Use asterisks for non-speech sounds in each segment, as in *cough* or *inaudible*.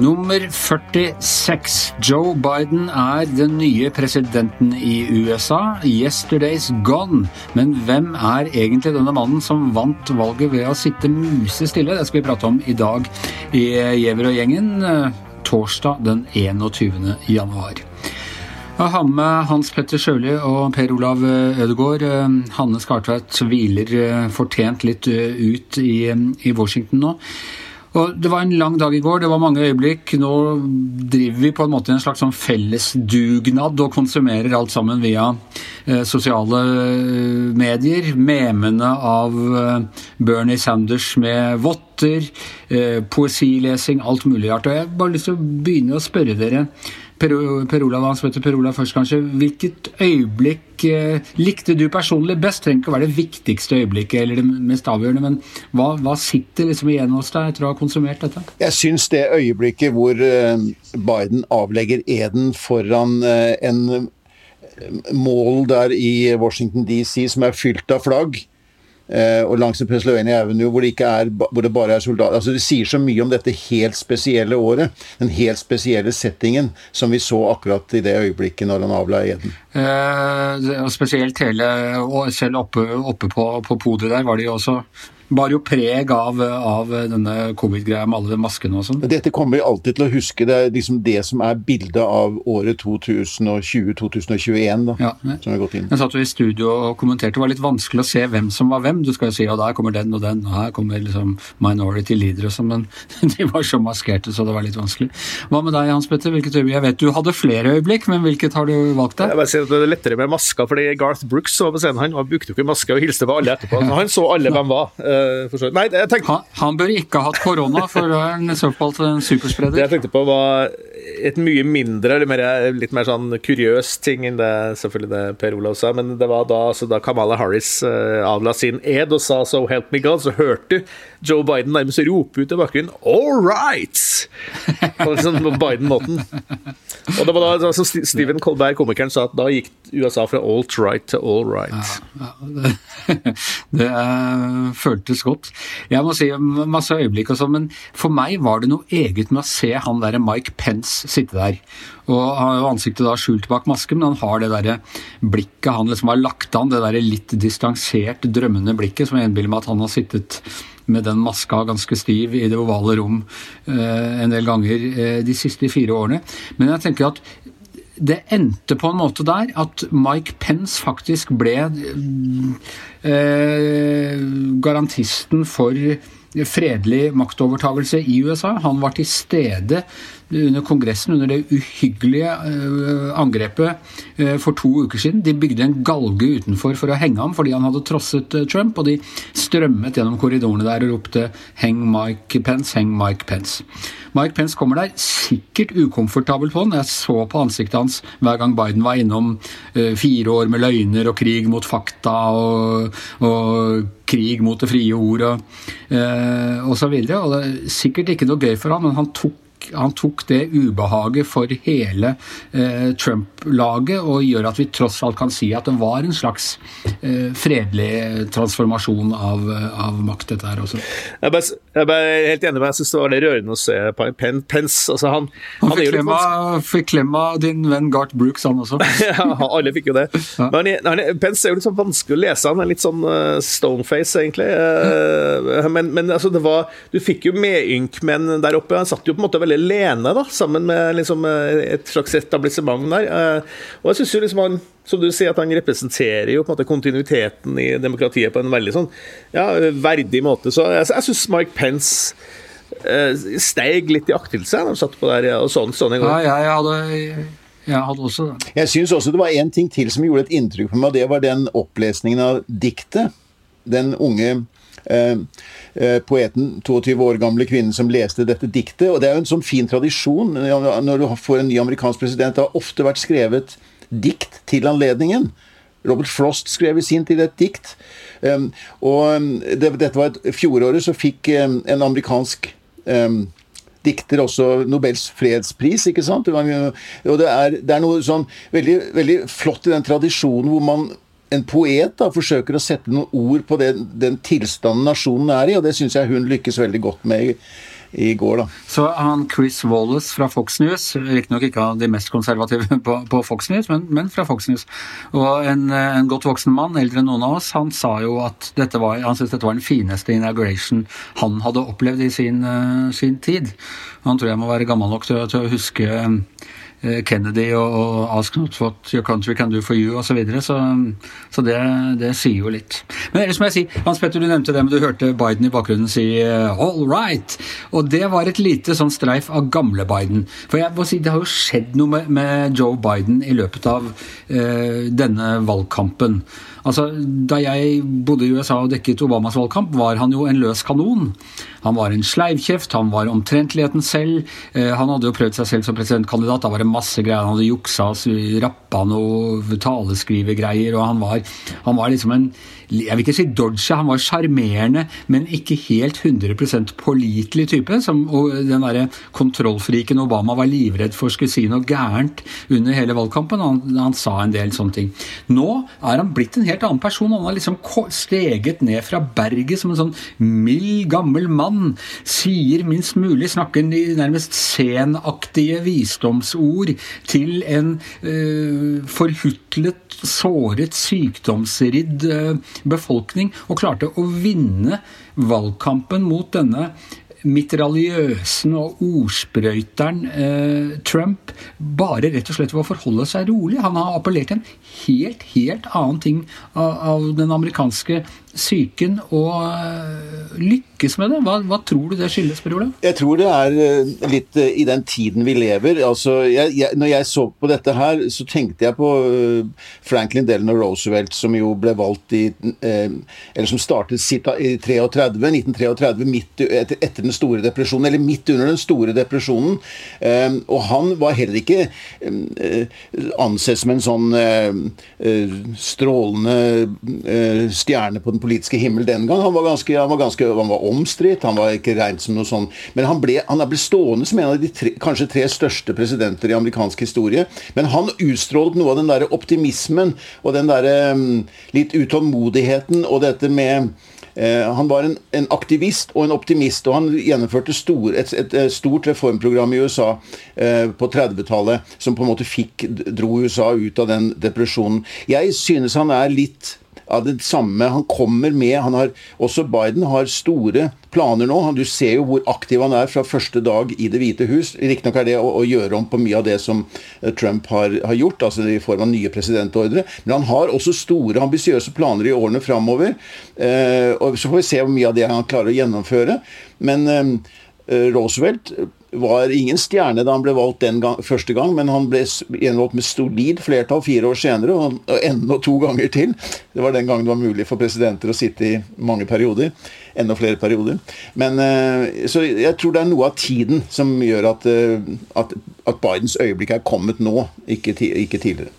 Nummer 46. Joe Biden er den nye presidenten i USA. Yesterday's gone. Men hvem er egentlig denne mannen som vant valget ved å sitte musestille? Det skal vi prate om i dag i Gjever og gjengen, torsdag den 21. januar. Jeg har med Hans Petter Sjøli og Per Olav Ødegaard. Hanne Skartveit hviler fortjent litt ut i, i Washington nå. Og Det var en lang dag i går, det var mange øyeblikk. Nå driver vi på en måte en slags sånn fellesdugnad og konsumerer alt sammen via eh, sosiale medier. Memene av eh, Bernie Sanders med votter, eh, poesilesing, alt mulig rart. Og jeg har bare lyst til å begynne å spørre dere Per, per Olav Hans Petter Per Olav først, kanskje. Hvilket øyeblikk eh, likte du personlig best? Trenger ikke å være det viktigste øyeblikket eller det mest avgjørende, men hva, hva sitter liksom igjen hos deg etter å ha konsumert dette? Jeg syns det øyeblikket hvor eh, Biden avlegger eden foran eh, en eh, mål der i Washington DC som er fylt av flagg, og langs Pennsylvania Avenue, hvor det, er, hvor det, bare er soldater altså Det sier så mye om dette helt spesielle året, den helt spesielle settingen, som vi så akkurat i det øyeblikket når han avla eden. Eh, spesielt hele Og selv oppe, oppe på, på podiet der var de også bar jo preg av, av denne covid-greia med alle maskene og sånn. Dette kommer vi alltid til å huske. Det er liksom det som er bildet av året 2020-2021 da, ja, som har gått inn. Jeg satt jo i studio og kommenterte. Det var litt vanskelig å se hvem som var hvem. Du skal jo si ja, der kommer den og den, og her kommer liksom minority leader og sånn, men *laughs* de var så maskerte så det var litt vanskelig. Hva med deg, Hans Petter? Hvilket øyeblikk? Jeg vet du hadde flere øyeblikk, men hvilket har du valgt deg? Jeg bare sier at Det er lettere med masker, fordi Garth Brooks så på scenen. Han brukte jo ikke maske og hilste på alle etterpå. Han så alle hvem var. Uh, Nei, jeg tenkte... han, han, bør ikke ha hatt korona, for da er en såkalt superspreder. Det jeg tenkte på, var et mye mindre, eller mer, litt mer sånn kuriøs ting enn det selvfølgelig det Per Olav sa. Men det var da, altså, da Kamala Harris uh, avla sin ed og sa 'so help me God', så hørte du Joe Biden nærmest rope ut i bakgrunnen 'all right'! På sånn Biden-måten. Og det var da altså, Steven Colbert, komikeren, sa at da gikk USA fra alt right til all right. Ja, ja, det, *laughs* det uh, føltes godt. Jeg må si masse øyeblikk og sånn, men for meg var det noe eget med å se han derre Mike Pence sitte der. Og han har jo ansiktet da skjult bak masken, men han har det derre blikket han liksom har lagt an, det derre litt distansert, drømmende blikket som jeg innbiller meg at han har sittet med den maska ganske stiv i det ovale rom eh, en del ganger eh, de siste fire årene. Men jeg tenker at det endte på en måte der at Mike Pence faktisk ble eh, garantisten for fredelig maktovertagelse i USA. Han var til stede under Kongressen under det uhyggelige uh, angrepet uh, for to uker siden. De bygde en galge utenfor for å henge ham fordi han hadde trosset uh, Trump, og de strømmet gjennom korridorene der og ropte 'Heng Mike Pence, heng Mike Pence'. Mike Pence kommer der sikkert ukomfortabelt på den. Jeg så på ansiktet hans hver gang Biden var innom fire år med løgner og krig mot fakta og, og krig mot det frie ord og, og så videre. Og det er sikkert ikke noe gøy for han, men han tok han tok det ubehaget for hele eh, Trump-laget, og gjør at vi tross alt kan si at det var en slags eh, fredelig transformasjon av, av, makt, dette her også. Jeg er, jeg helt enig med deg. Jeg syns det var litt rørende å se Pen, Pence. Altså, han, han, fikk, klem av, fikk klem av din venn Gart Brooks, han også. *laughs* ja, alle fikk jo det. Ja. Men han, Pence er jo litt sånn vanskelig å lese. Han er litt sånn uh, stoneface, egentlig. Uh, men, men altså, det var Du fikk jo medynk menn der oppe. Han satt jo på en måte veldig veldig lene, da, sammen med liksom, eh, et slags etablissement der. Eh, og jeg synes jo liksom han, som du sier, at han representerer jo på en måte kontinuiteten i demokratiet på en veldig sånn ja, verdig måte. Så jeg, jeg syns Mike Pence uh, steig litt i aktelse da han satt på der og sånn, sånn i går. Ja, jeg hadde... Jeg hadde også det. Jeg syns også det var en ting til som gjorde et inntrykk på meg, og det var den opplesningen av diktet. Den unge Eh, eh, poeten, 22 år gamle kvinnen som leste dette diktet. Og det er jo en sånn fin tradisjon når du får en ny amerikansk president. Det har ofte vært skrevet dikt til anledningen. Robert Frost skrev i sin tid et dikt. Um, og det, dette var et fjoråret så fikk en amerikansk dikter også Nobels fredspris, ikke sant? Og det er, det er noe sånn veldig, veldig flott i den tradisjonen hvor man en poet da, forsøker å sette noen ord på den, den tilstanden nasjonen er i, og det syns jeg hun lykkes veldig godt med i, går. da. Så han Chris Wallace fra Fox News, riktignok ikke av de mest konservative *laughs* på, på Fox News, men, men, fra Fox News, og en, en, godt voksen mann, eldre enn noen av oss, han sa jo at var, han syntes dette var den fineste inauguration han hadde opplevd i sin, uh, sin tid. Han tror jeg må være gammel nok til, til å huske Eh, Kennedy og, og 'Ask not what your country can do for you' osv. Så, videre, så så det, det, sier jo litt. Men ellers må jeg si, Hans Petter, du nevnte det, men du hørte Biden i bakgrunnen si eh, 'all right'. Og det var et lite sånn streif av gamle Biden. For jeg må si, det har jo skjedd noe med, med Joe Biden i løpet av eh, denne valgkampen. Altså, Da jeg bodde i USA og dekket Obamas valgkamp, var han jo en løs kanon. Han var en sleivkjeft, han var omtrentligheten selv. Eh, han hadde jo prøvd seg selv som presidentkandidat, da var det masse greier. Han hadde juksa, rappa noe taleskrivegreier, og han var, han var liksom en jeg vil ikke si dodgy, han var sjarmerende, men ikke helt 100% pålitelig type. Som, og den derre kontrollfriken Obama var livredd for skulle si noe gærent under hele valgkampen. Han, han, sa en del sånne ting. Nå er han blitt en helt annen person. Han har liksom steget ned fra berget som en sånn mild, gammel mann. Sier minst mulig, snakker nærmest senaktige visdomsord til en øh, forhutlet, såret, sykdomsridd øh, befolkning, og klarte å vinne valgkampen mot denne mitraljøsen og ordsprøyteren eh, Trump bare rett og slett ved å forholde seg rolig. Han har appellert til en helt, helt annen ting av, av den amerikanske psyken og eh, lykkes med det? Hva, hva, tror du det skyldes, Per Olav? Jeg tror det er eh, litt eh, i den tiden vi lever. Altså, jeg, jeg, når jeg så på dette her, så tenkte jeg på Franklin Delano Roosevelt, som jo ble valgt i Eller som startet sitt i 33, 1933, midt etter, etter, den store depresjonen, eller midt under den store depresjonen. Og han var heller ikke ansett som en sånn strålende stjerne på den politiske himmel den gang. Han var ganske, han var, ganske, han var omstridt, han var ikke regnet som noe sånn Men han ble, han ble stående som en av de tre, kanskje tre største presidenter i amerikansk historie. Men han utstrålet noe av den der optimismen og den der um, litt utålmodigheten og dette med eh, han var en, en, aktivist og en optimist, og han gjennomførte stor, et, et, stort reformprogram i USA eh, på 30-tallet som på en måte fikk, dro USA ut av den depresjonen. Jeg synes han er litt av det samme han kommer med. Han har, også Biden har store planer nå. du ser jo hvor aktiv han er fra første dag i Det hvite hus. Riktignok er det å, å, gjøre om på mye av det som eh, Trump har, har, gjort, altså i form av nye presidentordre. Men han har også store, ambisiøse planer i årene framover. Eh, og så får vi se hvor mye av det han klarer å gjennomføre. Men eh, Roosevelt var ingen stjerne da han ble valgt den gang, første gang, men han ble gjenvalgt med solid flertall fire år senere, og, og enda to ganger til. Det var den gangen det var mulig for presidenter å sitte i mange perioder. Enda flere perioder. Men, uh, så jeg tror det er noe av tiden som gjør at, uh, at, at Bidens øyeblikk er kommet nå, ikke, ikke tidligere.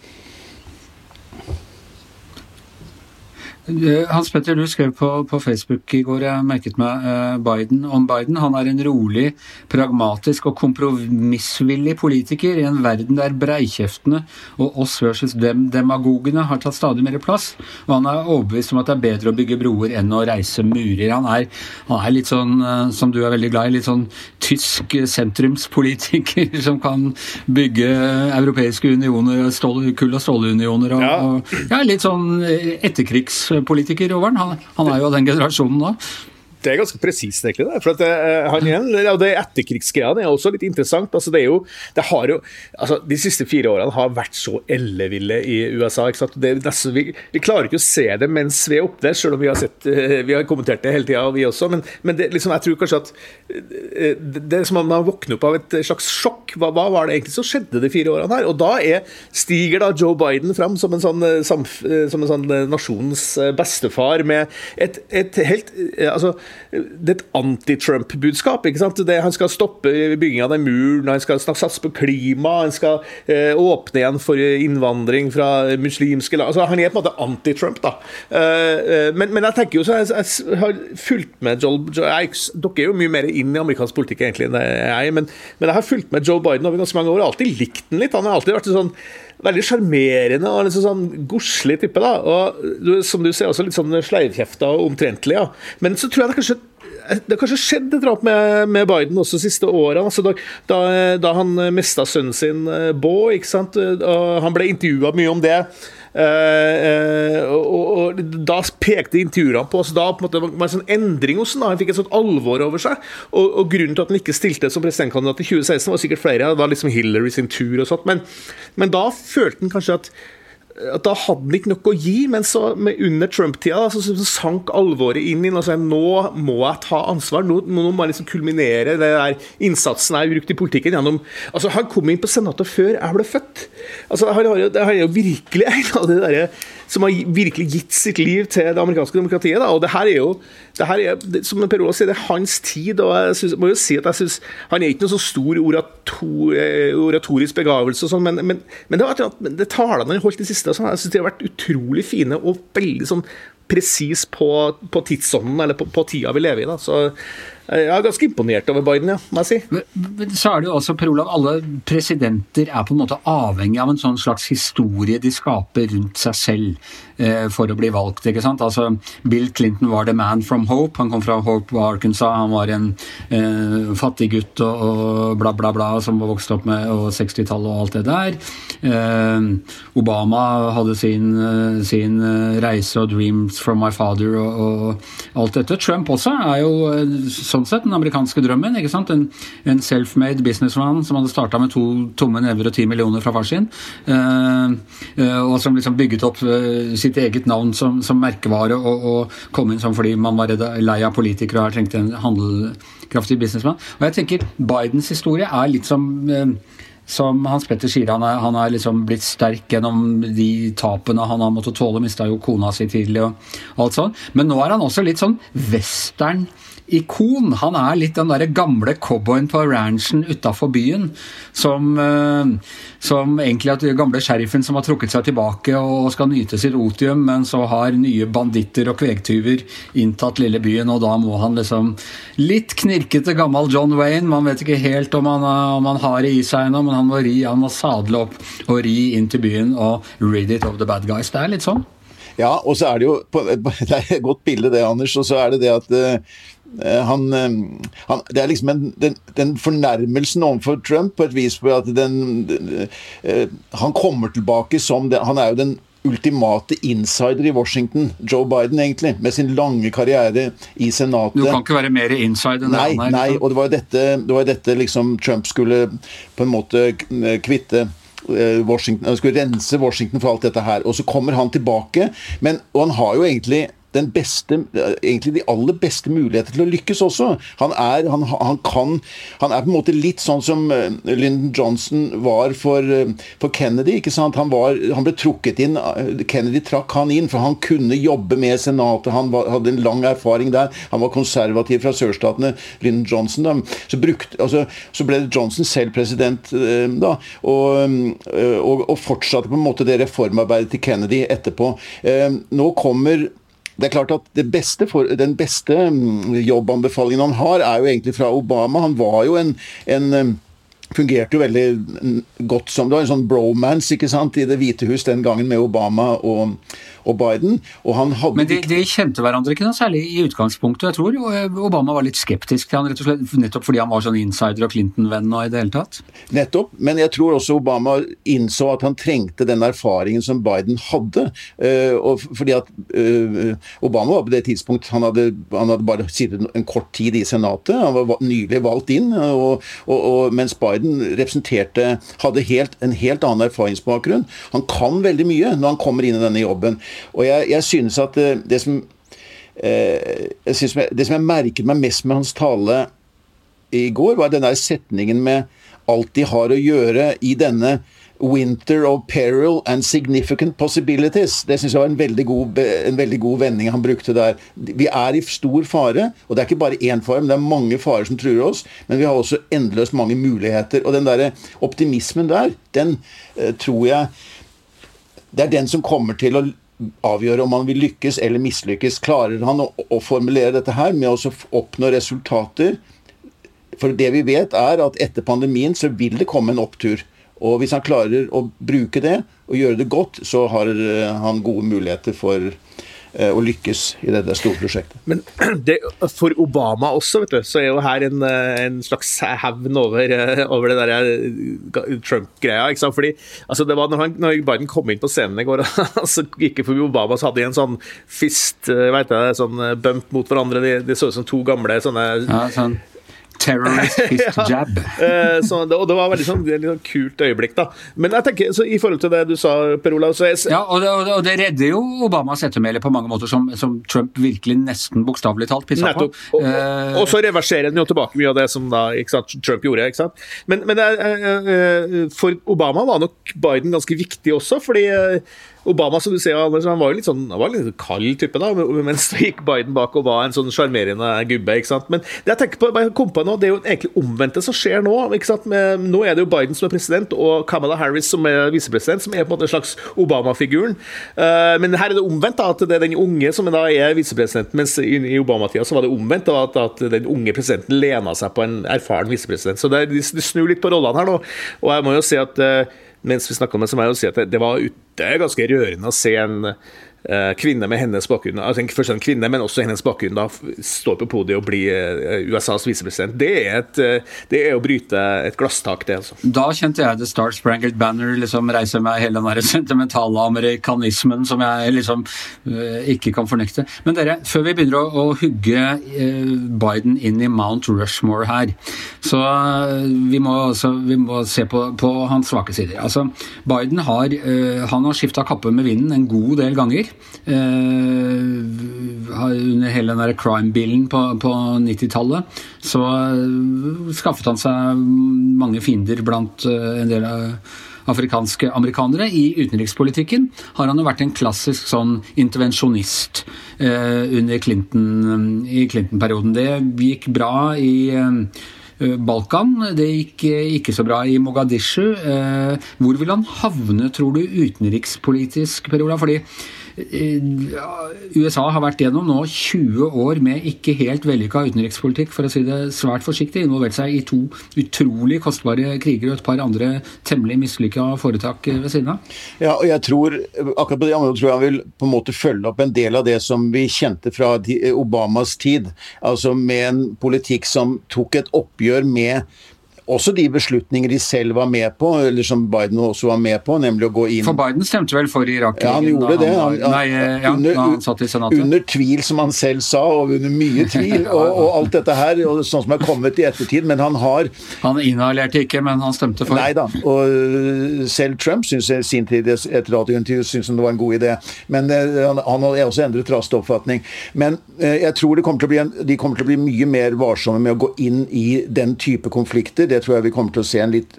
Hans Petter, du skrev på, på, Facebook i går jeg merket meg uh, Biden om Biden. Han er en rolig, pragmatisk og kompromissvillig politiker i en verden der breikjeftene og oss versus dem demagogene har tatt stadig mer plass. Og han er overbevist om at det er bedre å bygge broer enn å reise murer. Han er, han er litt sånn, uh, som du er veldig glad i, litt sånn tysk sentrumspolitiker *laughs* som kan bygge europeiske unioner, stål, kull- og stålunioner og, ja. og ja, litt sånn etterkrigs politiker, Jovern. Han, han er jo av den generasjonen da. Det er ganske presist, egentlig. Det. For at eh, han igjen, og det Etterkrigsgreia er også litt interessant. Altså, det er jo, det har jo, altså, de siste fire årene har vært så elleville i USA. ikke sant? Det, det, vi, vi, klarer ikke å se det mens vi er oppe der, selv om vi har, sett, eh, vi har kommentert det hele tida, vi også. Men, men det, liksom, jeg tror kanskje at eh, det er som om man våkner opp av et slags sjokk. Hva, hva, var det egentlig som skjedde de fire årene her? Og da er, stiger da Joe Biden fram som en sånn, som en sånn nasjonens bestefar med et, et helt altså et anti-Trump-budskap. ikke sant? Det, Han skal stoppe bygging av den muren, han skal satse på klima, han skal eh, åpne igjen for innvandring fra muslimske land. Altså, han er på en måte anti-Trump. da. Eh, eh men, men, jeg tenker jo så jeg, jeg har fulgt med Joel jeg, Dere er jo mye mer inn i amerikansk politikk egentlig enn jeg, men, men jeg har fulgt med Joe Biden over ganske mange år og alltid likt den litt. Han har alltid vært sånn veldig sjarmerende og liksom sånn godslig type. da, og Som du ser, også litt sånn sleivkjefta og omtrentlig. ja. Men så tror jeg det kanskje det har kanskje skjedd et eller med, med, Biden også de siste årene. Altså da, da, da, han mista sønnen sin, Baa. Sant? Og han ble intervjua mye om det. Uh, og, og, Da pekte intervjuene på oss da på en måte var en sånn endring hos ham. Han fikk et sånt alvor over seg. Og, og, Grunnen til at han ikke stilte som presidentkandidat i 2016, var sikkert flere. Det var liksom Hillary sin tur og sånt. Men, men da følte han kanskje at at da hadde han ikke noe å gi, men så under Trump-tida så, så, sank alvoret inn i altså, nå må jeg ta ansvar. Nå, nå må jeg liksom kulminere det der innsatsen jeg har brukt i politikken gjennom altså Han kom inn på Senatet før jeg ble født. Altså Han har jo virkelig *laughs* en av de der som har virkelig gitt sitt liv til det amerikanske demokratiet. Da. Og det her er jo, det her er, som Per Olav sier, det er hans tid. og jeg synes, må jo si at jeg synes, Han er ikke noen så stor orator, eh, oratorisk begavelse, og sånn, men, men, men, det, var, det talene han holdt i det og sånn, jeg synes de har vært utrolig fine og veldig sånn presis på, på tidsånden, eller på, på, tida vi lever i. da, så jeg er ganske imponert over Biden, ja, må jeg si. Men, så er det jo også, Per Olav, alle presidenter er på en måte avhengig av en sånn slags historie de skaper rundt seg selv eh, for å bli valgt. ikke sant? Altså, Bill Clinton var the man from Hope. Han kom fra Hope, Arkansas. Han var en eh, fattig gutt og, og, bla, bla, bla som var vokst opp med 60-tallet og alt det der. Eh, Obama hadde sin, eh, sin, eh, reise og 'Dreams from my father' og, og alt dette. Trump også er jo sånn sånn sett den amerikanske drømmen. ikke sant? En, en self-made businessman som hadde starta med to tomme never og ti millioner fra far sin. Uh, uh, og som liksom bygget opp uh, sitt eget navn som, som merkevare og, og, kom inn sånn fordi man var lei av politikere og her trengte en handelkraftig businessman. Og jeg tenker Bidens historie er litt som som Hans Petter sier, han er, han er liksom blitt sterk gjennom de tapene han har måttet tåle. Mista jo kona si tidlig og alt sånt. Men nå er han også litt sånn western ikon. Han er litt den derre gamle cowboyen på ranchen utafor byen som, eh, som egentlig er den gamle sheriffen som har trukket seg tilbake og skal nyte sitt otium, men så har nye banditter og kvegtyver inntatt lille byen, og da må han liksom Litt knirkete gammel John Wayne, man vet ikke helt om han, om han har det i seg ennå, men han må, ri, han må sadle opp og ri inn til byen og rid it of the bad guys. Det er litt sånn. Ja, og så er det jo *laughs* Det er et godt bilde, det, Anders. Og så er det det at uh, han, uh, han, Det er liksom en, den, den, fornærmelsen overfor Trump på et vis på at den, den, Han kommer tilbake som Han er jo den ultimate insider i Washington, Joe Biden, egentlig, med sin lange karriere i Senatet. Du kan ikke være mer insider enn nei, han er? Nei, liksom. og det var jo dette, det var dette liksom Trump skulle på en måte kvitte Washington, Washington, skulle rense Washington for alt dette her. Og så kommer han tilbake, men, og han har jo egentlig den beste, egentlig de aller beste muligheter til å lykkes også. Han er, han, han kan, han er på en måte litt sånn som eh, Lyndon Johnson var for, eh, for Kennedy. ikke sant? Han, var, han, ble trukket inn, eh, Kennedy trakk han inn, for han kunne jobbe med Senatet. Han var, hadde en lang erfaring der. Han var konservativ fra sørstatene. Lyndon Johnson da, så, brukte, altså, så ble Johnson selv president da, og, og, og fortsatte på en måte det reformarbeidet til Kennedy etterpå. Nå kommer det er klart at beste for, Den beste mm, jobbanbefalingen han har, er jo egentlig fra Obama. Han var jo en, en mm, fungerte jo veldig mm, godt som Det var en sånn bromance ikke sant, i Det hvite hus den gangen med Obama og, og Biden. Og Men de, de, kjente hverandre ikke noe særlig i utgangspunktet. Jeg tror eh, Obama var litt skeptisk til han rett og slett, nettopp fordi han var sånn insider og Clinton-venn og i det hele tatt. Nettopp, men jeg tror også Obama innså at han trengte den erfaringen som Biden hadde. Uh, og fordi at uh, Obama var på det tidspunkt han hadde, han hadde bare sittet en kort tid i Senatet. Han var nylig valgt inn, og, og, og, mens Biden representerte hadde helt, en helt annen erfaringsbakgrunn. Han kan veldig mye når han kommer inn i denne jobben. Og jeg, jeg synes at eh, det som eh, synes, Det som jeg merket meg mest med hans tale i går, var den der setningen med alt de har å gjøre i denne Winter of peril and significant possibilities. Det syns jeg var en veldig, god, en veldig, god, vending han brukte der. Vi er i stor fare, og det er ikke bare én fare, men det er mange farer som truer oss. Men vi har også endeløst mange muligheter. Og den der optimismen der, den uh, tror jeg Det er den som kommer til å avgjøre om han vil lykkes eller mislykkes. Klarer han å, å formulere dette her med å oppnå resultater? For det vi vet, er at etter pandemien så vil det komme en opptur. Og hvis han klarer å bruke det og gjøre det godt, så har han gode muligheter for Eh, å lykkes i dette store prosjektet. Men *clears throat* det, for Obama også, vet du, så er jo her en, eh, en slags hevn over, eh, over, det der Trump-greia. ikke sant? Fordi altså det var når, han, når, Biden kom inn på scenen i går, og *laughs* så gikk det forbi Obama, så hadde de en sånn fist, vet jeg, sånn bump mot hverandre. De, de så ut som to gamle sånne ja, sånn Terrorist *laughs* fist jab. ja. så, og det var veldig sånn, et sånn kult øyeblikk, da. Men jeg tenker, så i forhold til det du sa, Per Olav så jeg... Ja, og det, og det, redder jo Obamas ettermæle på mange måter, som, som Trump virkelig nesten bokstavelig talt pissa på. Og, og, og, så reverserer han jo tilbake mye av det som da, sant, Trump gjorde. ikke sant? Men, men uh, for Obama var nok Biden ganske viktig også, fordi Obama som du ser, han var jo litt sånn, han var litt kald type, da, mens det gikk Biden bak og var en sånn sjarmerende gubbe. ikke sant? Men det jeg tenker på, jeg kom på nå, det er jo egentlig omvendte som skjer nå. Med, nå er det jo Biden som er president, og Kamala Harris som er visepresident, som er på en måte en slags Obama-figuren. Uh, men her er det omvendt, da, at det er den unge som da er visepresident, mens i, i Obama-tida så var det omvendt, da, at, at, den unge presidenten lena seg på en erfaren visepresident. Så det, de, de snur litt på rollene her nå, og jeg må jo si at uh, mens vi snakka om det, så må jeg jo si at det, det var ute ganske rørende å se en kvinne med hennes bakgrunn, altså først en kvinne, men også hennes bakgrunn, da står på podiet og blir eh, USAs visepresident. Det, eh, det, er å bryte et glasstak, det. altså. Da kjente jeg The Star Sprangled Banner liksom reise meg hele den *laughs* sentimentale amerikanismen som jeg liksom ikke kan fornekte. Men dere, før vi begynner å, å hugge Biden inn i Mount Rushmore her, så vi må, altså, vi må se på, på, hans svake sider. Altså, Biden har, han har skifta kappe med vinden en god del ganger. Uh, under hele den crime-billen på, på 90-tallet så uh, skaffet han seg mange fiender blant uh, en del av afrikanske amerikanere. I utenrikspolitikken har han jo vært en klassisk sånn intervensjonist under Clinton, i Clinton-perioden. Det gikk bra i Balkan. Det gikk ikke så bra i Mogadishu. Hvor vil han havne, tror du, utenrikspolitisk, Per Ola? Fordi USA har vært gjennom nå 20 år med ikke helt vellykka utenrikspolitikk, for å si det svært forsiktig. Involvert seg i to utrolig kostbare kriger og et par andre temmelig mislykka foretak ved siden av. Ja, og jeg tror akkurat på det området tror jeg han vil på en måte følge opp en del av det som vi kjente fra Obamas tid. Altså med en politikk som tok et oppgjør med også de beslutninger de selv var med på, eller som Biden også var med på, nemlig å gå inn For Biden stemte vel for Irak? Ja, han gjorde det. Han, han, nei, ja, under, han satt i senatet. Under tvil, som han selv sa, og under mye *laughs* tvil, og, og, alt dette her, og sånn som er kommet i ettertid. Men han har Han inhalerte ikke, men han stemte for. Nei da. Og øh, selv Trump syns i sin tid et radiointervju syntes det var en god idé. Men øh, han, han har også endret raskt oppfatning. Men øh, jeg tror en, de kommer til å bli mye mer varsomme med å gå inn i den type konflikter. Det tror jeg vi kommer til å se en litt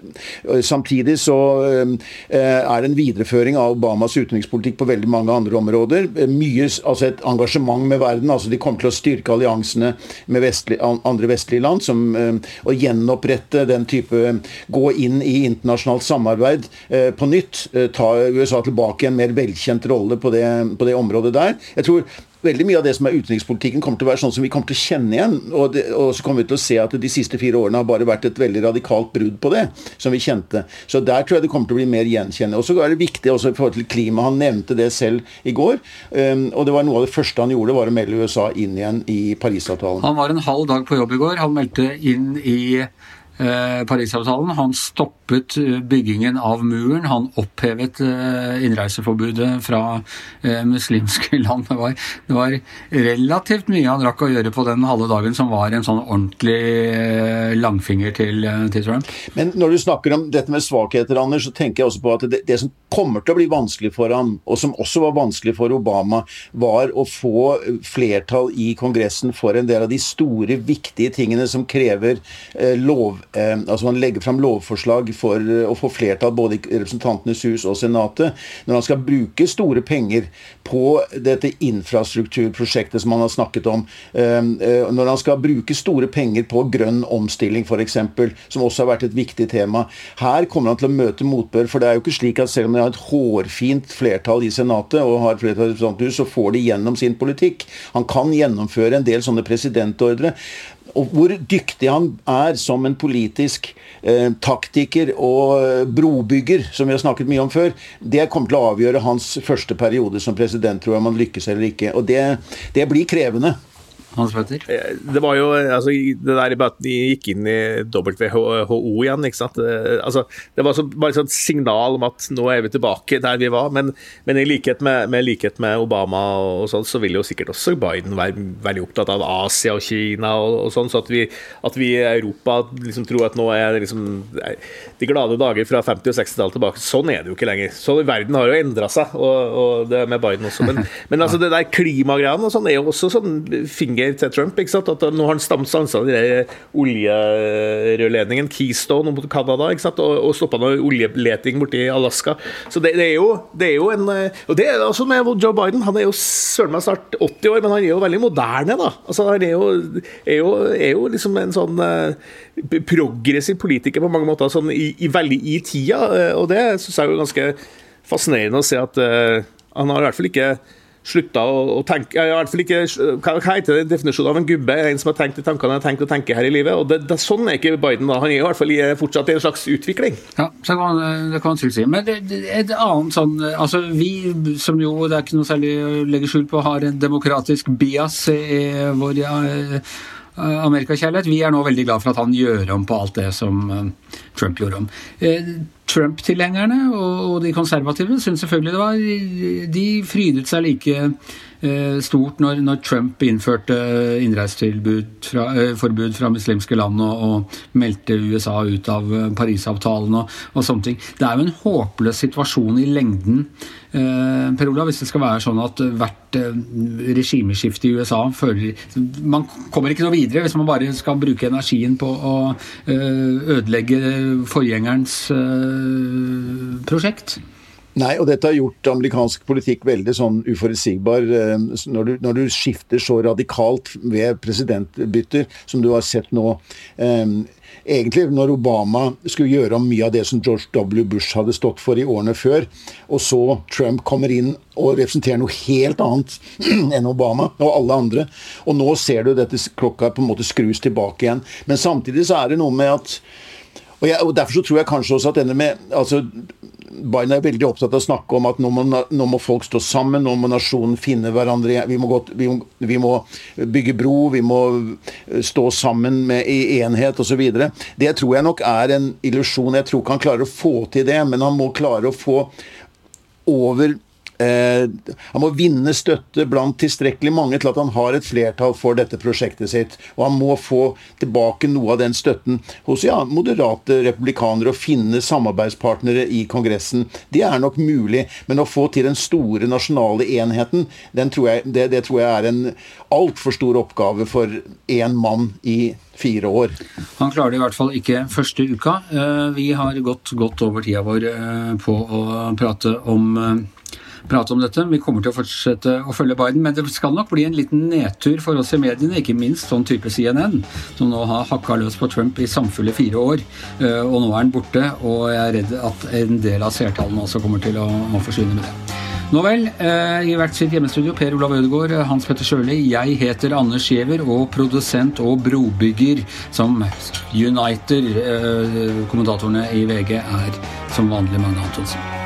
Samtidig så eh, er det en videreføring av Obamas utenrikspolitikk på veldig mange andre områder. Mye, altså Et engasjement med verden. altså De kommer til å styrke alliansene med vestlig, andre vestlige land. Som, å gjenopprette den type Gå inn i internasjonalt samarbeid eh, på nytt. Ta USA tilbake i en mer velkjent rolle på det, på det området der. Jeg tror veldig mye av det som er utenrikspolitikken, kommer til å være sånn som vi kommer til å kjenne igjen. Og, det, og, så kommer vi til å se at de siste fire årene har bare vært et veldig radikalt brudd på det, som vi kjente. Så der tror jeg det kommer til å bli mer gjenkjennende. Og så er det viktig også i forhold til klima. Han nevnte det selv i går. Um, og det var noe av det første han gjorde, var å melde USA inn igjen i Parisavtalen. Han var en halv dag på jobb i går. Han meldte inn i Parisavtalen. Han stoppet eh, byggingen av muren. Han opphevet eh, innreiseforbudet fra muslimske *laughs* land. Det var, det var, relativt mye han rakk å gjøre på den halve dagen som var en sånn ordentlig langfinger til, til Trump. Men når du snakker om dette med svakheter, Anders, så tenker jeg også på at det, det, som kommer til å bli vanskelig for ham, og som også var vanskelig for Obama, var å få flertall i Kongressen for en del av de store, viktige tingene som krever eh, lov eh, altså Han legger fram lovforslag for eh, å få flertall både i Representantenes hus og Senatet. Når han skal bruke store penger på dette infrastrukturprosjektet som han har snakket om, eh, eh når han skal bruke store penger på grønn omstilling f.eks., som også har vært et viktig tema, her kommer han til å møte motbør. For det er jo ikke slik at selv om de har et hårfint flertall i Senatet og har flertall i Representanthus, så får de gjennom sin politikk. Han kan gjennomføre en del sånne presidentordre. Og hvor dyktig han er som en politisk eh, taktiker og brobygger, som vi har snakket mye om før, det kommer til å avgjøre hans første periode som president, tror jeg om han lykkes eller ikke. Og det, det blir krevende. Hans Petter? Eh, det var jo altså, det der med at de gikk inn i WHO igjen. ikke sant? Eh, altså, det var så, bare et sånt signal om at nå er vi tilbake der vi var. Men, men i likhet med, med, likhet med Obama og sånn, så vil jo sikkert også Biden være veldig opptatt av Asia og Kina og, og sånn. Så at vi, at vi, i Europa liksom tror at nå er det liksom de glade dager fra 50- og 60-tallet tilbake. Sånn er det jo ikke lenger. Så Verden har jo endra seg, og, og, det med Biden også. Men, *laughs* men altså, det der klimagreiene og sånn er jo også sånn finger penger til Trump. ikke sant? At Nå har han stansa oljerørledningen Keystone mot Canada ikke sant? og, og stoppa noe oljeleting borti Alaska. Så det, det, er jo, det, er jo, en Og det er altså med Joe Biden. Han er jo søren meg snart 80 år, men han er jo veldig moderne, da. Altså, han er jo, er jo, er jo liksom en sånn uh, progressiv politiker på mange måter, sånn i, i veldig i tida. Uh, og det syns jeg er jo ganske fascinerende å se at uh, han har i hvert fall ikke slutta å, tenke i hvert fall ikke, Hva, hva heter det, definisjonen av en gubbe? En som har tenkt de tankene han har tenkt å tenke her i livet. og det, det, Sånn er ikke Biden. da, Han er i hvert fall i, fortsatt i en slags utvikling. Ja, så kan, det kan man si. Men det, det, et annet sånn altså Vi som jo, det er ikke noe særlig å legge skjul på, har en demokratisk bias i vår ja, amerikakjærlighet. Vi er nå veldig glad for at han gjør om på alt det som eh, Trump gjorde om. Eh, Trump-tilhengerne og de konservative syns selvfølgelig det var De frydet seg like eh, stort når, når Trump innførte innreiseforbud forbud fra muslimske land og, og, meldte USA ut av Parisavtalen og, og sånne ting. Det er jo en håpløs situasjon i lengden Eh, per Olav, hvis det skal være sånn at hvert eh, regimeskifte i USA føler Man kommer ikke noe videre hvis man bare skal bruke energien på å eh, ødelegge forgjengerens prosjekt. Nei, og dette har gjort amerikansk politikk veldig sånn uforutsigbar. Når du, når du skifter så radikalt ved presidentbytter som du har sett nå. Eh, egentlig når Obama skulle gjøre om mye av det som George W. Bush hadde stått for i årene før, og så Trump kommer inn og representerer noe helt annet *clears throat* enn Obama og alle andre. Og nå ser du dette klokka på en måte skrus tilbake igjen. Men samtidig så er det noe med at og, jeg, og Derfor så tror jeg kanskje også at denne med altså Biden er veldig opptatt av å snakke om at nå må, nå må, folk stå sammen, nå må nasjonen finne hverandre vi må, vi, vi må, bygge bro, vi må stå sammen med, i enhet osv. Det tror jeg nok er en illusjon. Jeg tror ikke han klarer å få til det, men han må klare å få over Eh, han må vinne støtte blant tilstrekkelig mange til at han har et flertall for dette prosjektet sitt. Og han må få tilbake noe av den støtten hos ja, moderate republikanere og finne samarbeidspartnere i Kongressen. Det er nok mulig, men å få til den store nasjonale enheten, tror jeg, det, det, tror jeg er en altfor stor oppgave for én mann i fire år. Han klarer det i hvert fall ikke første uka. Eh, vi har gått godt over tida vår eh, på å prate om prate om dette. Vi kommer til å fortsette å følge Biden, men det skal nok bli en liten nedtur for oss i mediene, ikke minst sånn type CNN, som nå har hakka løs på Trump i samfulle fire år. Eh, og nå er han borte, og jeg er redd at en del av seertallene også kommer til å, å forsvinne med det. Nå vel, eh, i hvert sitt hjemmestudio, Per Olav Ødegaard, Hans Petter Sjøli. Jeg heter Anders Giæver, og produsent og brobygger som uniter eh, kommentatorene i VG er som vanlig Magne Antonsen.